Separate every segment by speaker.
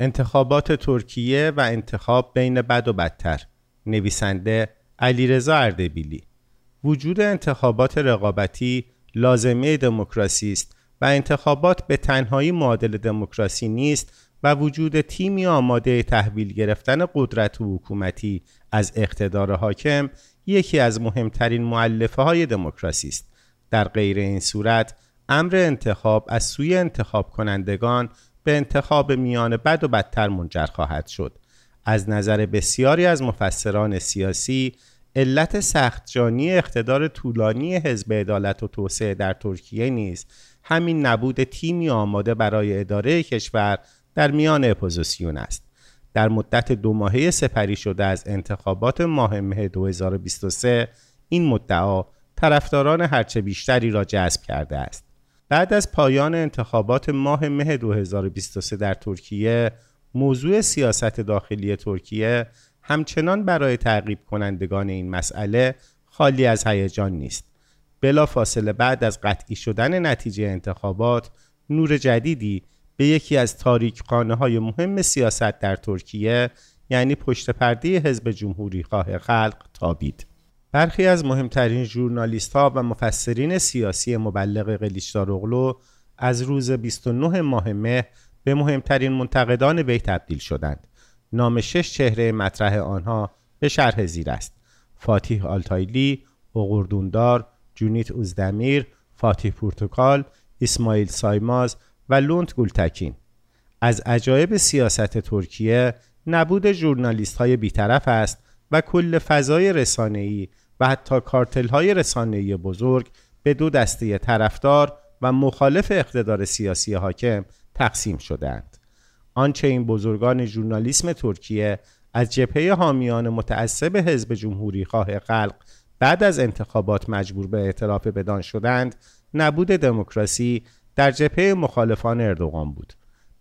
Speaker 1: انتخابات ترکیه و انتخاب بین بد و بدتر. نویسنده علیرضا اردبیلی. وجود انتخابات رقابتی لازمه دموکراسی است و انتخابات به تنهایی معادل دموکراسی نیست و وجود تیمی آماده تحویل گرفتن قدرت و حکومتی از اقتدار حاکم یکی از مهمترین معلفه های دموکراسی است. در غیر این صورت امر انتخاب از سوی انتخاب کنندگان به انتخاب میان بد و بدتر منجر خواهد شد. از نظر بسیاری از مفسران سیاسی علت سختجانی اقتدار طولانی حزب عدالت و توسعه در ترکیه نیست همین نبود تیمی آماده برای اداره کشور در میان اپوزیسیون است. در مدت دو ماهه سپری شده از انتخابات ماه مه 2023 این مدعا طرفداران هرچه بیشتری را جذب کرده است. بعد از پایان انتخابات ماه مه 2023 در ترکیه موضوع سیاست داخلی ترکیه همچنان برای تعقیب کنندگان این مسئله خالی از هیجان نیست. بلا فاصله بعد از قطعی شدن نتیجه انتخابات نور جدیدی به یکی از تاریک خانه های مهم سیاست در ترکیه یعنی پشت پرده حزب جمهوری خواه خلق تابید. برخی از مهمترین ژورنالیست ها و مفسرین سیاسی مبلغ قلیچدار از روز 29 ماه مه به مهمترین منتقدان وی تبدیل شدند. نام شش چهره مطرح آنها به شرح زیر است. فاتیح آلتایلی، اوغور دوندار، جونیت اوزدمیر، فاتیح پورتوکال، اسماعیل سایماز و لونت گولتکین از عجایب سیاست ترکیه نبود ژورنالیست های بیطرف است و کل فضای رسانه‌ای و حتی کارتل های رسانه‌ای بزرگ به دو دسته طرفدار و مخالف اقتدار سیاسی حاکم تقسیم شدند. آنچه این بزرگان ژورنالیسم ترکیه از جبهه حامیان متعصب حزب جمهوری خواه خلق بعد از انتخابات مجبور به اعتراف بدان شدند نبود دموکراسی در جبهه مخالفان اردوغان بود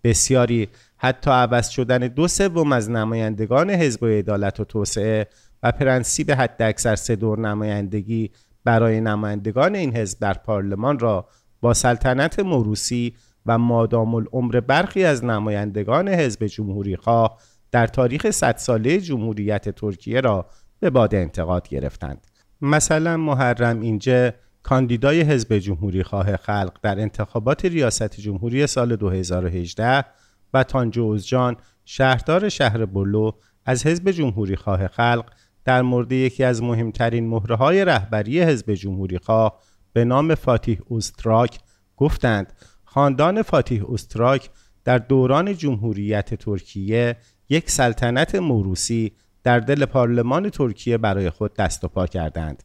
Speaker 1: بسیاری. حتی عوض شدن دو سوم از نمایندگان حزب عدالت و توسعه و پرنسیب حداکثر سه دور نمایندگی برای نمایندگان این حزب در پارلمان را با سلطنت موروسی و مادام العمر برخی از نمایندگان حزب جمهوری خواه در تاریخ صد ساله جمهوریت ترکیه را به باد انتقاد گرفتند. مثلا محرم اینجا کاندیدای حزب جمهوری خواه خلق در انتخابات ریاست جمهوری سال 2018 و تانجو اوزجان شهردار شهر بولو از حزب جمهوری خواه خلق در مورد یکی از مهمترین مهره رهبری حزب جمهوری خواه به نام فاتیح اوستراک گفتند. خاندان فاتیح اوستراک در دوران جمهوریت ترکیه یک سلطنت موروسی در دل پارلمان ترکیه برای خود دست و پا کردند.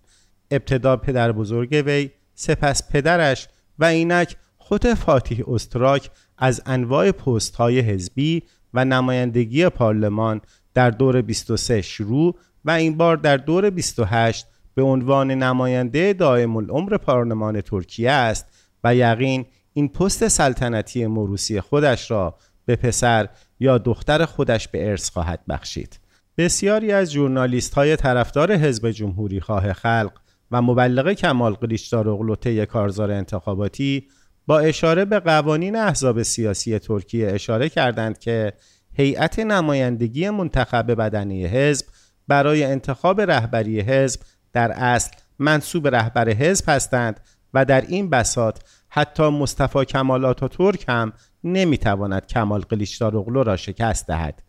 Speaker 1: ابتدا پدر بزرگ وی سپس پدرش و اینک خود فاتیح استراک از انواع پست های حزبی و نمایندگی پارلمان در دور 23 شروع و این بار در دور 28 به عنوان نماینده دائم العمر پارلمان ترکیه است و یقین این پست سلطنتی موروسی خودش را به پسر یا دختر خودش به ارث خواهد بخشید. بسیاری از جورنالیست های طرفدار حزب جمهوری خواه خلق و مبلغ کمال قلیچدار اغلوته کارزار انتخاباتی با اشاره به قوانین احزاب سیاسی ترکیه اشاره کردند که هیئت نمایندگی منتخب بدنی حزب برای انتخاب رهبری حزب در اصل منصوب رهبر حزب هستند و در این بساط حتی مصطفی کمال ترک هم نمی‌تواند کمال قلیچدار اغلو را شکست دهد.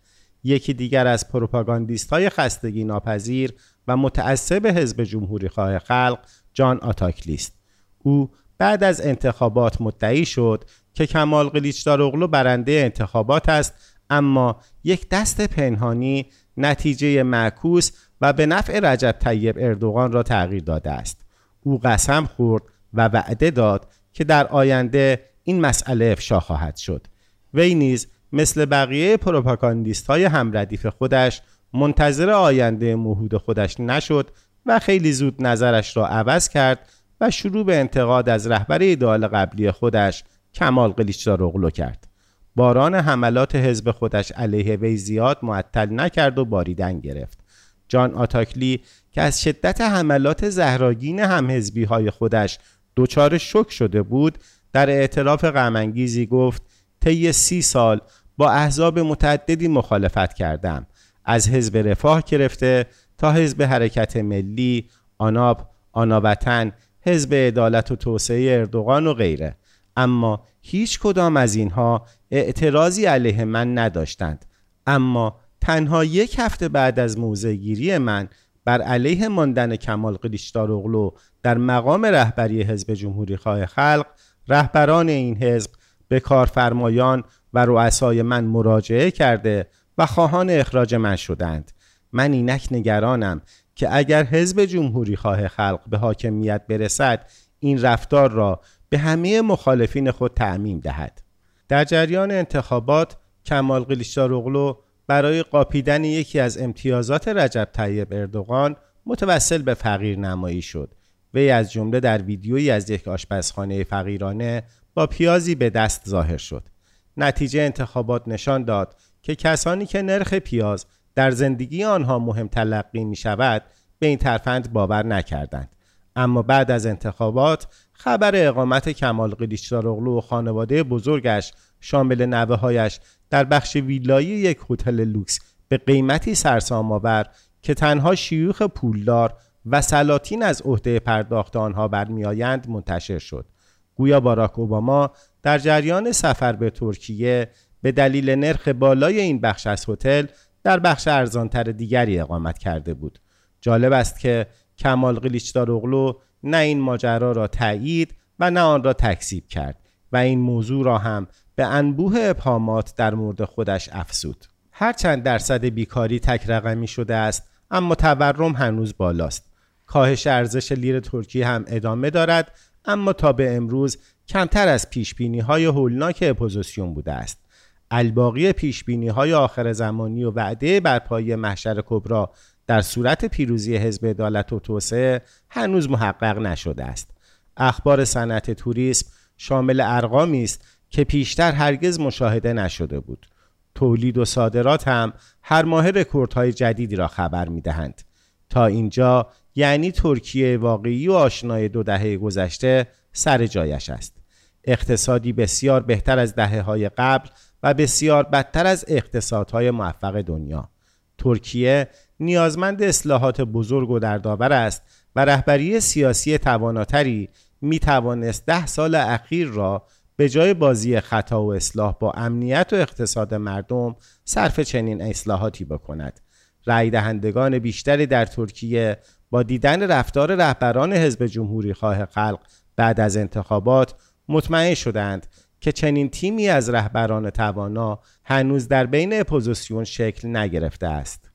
Speaker 1: یکی دیگر از پروپاگاندیست های خستگی ناپذیر و متعصب حزب جمهوری خواه خلق جان آتاکلی است. او بعد از انتخابات مدعی شد که کمال قلیچدار برنده انتخابات است اما یک دست پنهانی نتیجه معکوس و به نفع رجب طیب اردوغان را تغییر داده است. او قسم خورد و وعده داد که در آینده این مسئله افشا خواهد شد. وی نیز مثل بقیه پروپاگاندیست های همردیف خودش منتظر آینده مهود خودش نشد و خیلی زود نظرش را عوض کرد و شروع به انتقاد از رهبر ایدال قبلی خودش کمال قلیچدار کرد. باران حملات حزب خودش علیه وی زیاد معطل نکرد و باریدن گرفت. جان آتاکلی که از شدت حملات زهراگین همحزبی های خودش دچار شک شده بود در اعتراف غمانگیزی گفت طی سی سال با احزاب متعددی مخالفت کردم. از حزب رفاه گرفته تا حزب حرکت ملی آناب آناوطن حزب عدالت و توسعه اردوغان و غیره. اما هیچ کدام از اینها اعتراضی علیه من نداشتند. اما تنها یک هفته بعد از موضعگیری من بر علیه ماندن کمال قلیشداروغلو در مقام رهبری حزب جمهوری خواه خلق رهبران این حزب به کارفرمایان و رؤسای من مراجعه کرده و خواهان اخراج من شدند. من اینک نگرانم که اگر حزب جمهوری خواه خلق به حاکمیت برسد این رفتار را به همه مخالفین خود تعمیم دهد. در جریان انتخابات کمال قلیشداروغلو برای قاپیدن یکی از امتیازات رجب طیب اردوغان متوسل به فقیر نمایی شد. وی از جمله در ویدیویی از یک آشپزخانه فقیرانه با پیازی به دست ظاهر شد. نتیجه انتخابات نشان داد که کسانی که نرخ پیاز در زندگی آنها مهم تلقی می شود به این ترفند باور نکردند. اما بعد از انتخابات خبر اقامت کمال قلیچداروغلو و خانواده بزرگش شامل نوه هایش در بخش ویلایی یک هتل لوکس به قیمتی سرسام آور که تنها شیوخ پولدار و سلاطین از عهده پرداخت آنها برمیآیند منتشر شد. گویا باراک اوباما در جریان سفر به ترکیه به دلیل نرخ بالای این بخش از هتل در بخش ارزانتر دیگری اقامت کرده بود. جالب است که کمال قلیچداروغلو نه این ماجرا را تایید و نه آن را تکذیب کرد و این موضوع را هم به انبوه ابهامات در مورد خودش افزود هرچند درصد بیکاری تک رقمی شده است اما تورم هنوز بالاست. کاهش ارزش لیر ترکی هم ادامه دارد اما تا به امروز کمتر از پیش بینی های هولناک اپوزیسیون بوده است. الباقی پیش بینی های آخر زمانی و وعده برپایی محشر کبرا در صورت پیروزی حزب عدالت و توسعه هنوز محقق نشده است. اخبار صنعت توریسم شامل ارقامی است که پیشتر هرگز مشاهده نشده بود. تولید و صادرات هم هر ماه رکوردهای جدیدی را خبر می دهند. تا اینجا یعنی ترکیه واقعی و آشنای دو دهه گذشته سر جایش است. اقتصادی بسیار بهتر از دهه های قبل و بسیار بدتر از اقتصادهای موفق دنیا. ترکیه نیازمند اصلاحات بزرگ و دردآور است و رهبری سیاسی تواناتری می توانست ده سال اخیر را به جای بازی خطا و اصلاح با امنیت و اقتصاد مردم صرف چنین اصلاحاتی بکند. رای دهندگان بیشتری در ترکیه با دیدن رفتار رهبران حزب جمهوری خواه خلق بعد از انتخابات مطمئن شدند که چنین تیمی از رهبران توانا هنوز در بین اپوزیسیون شکل نگرفته است.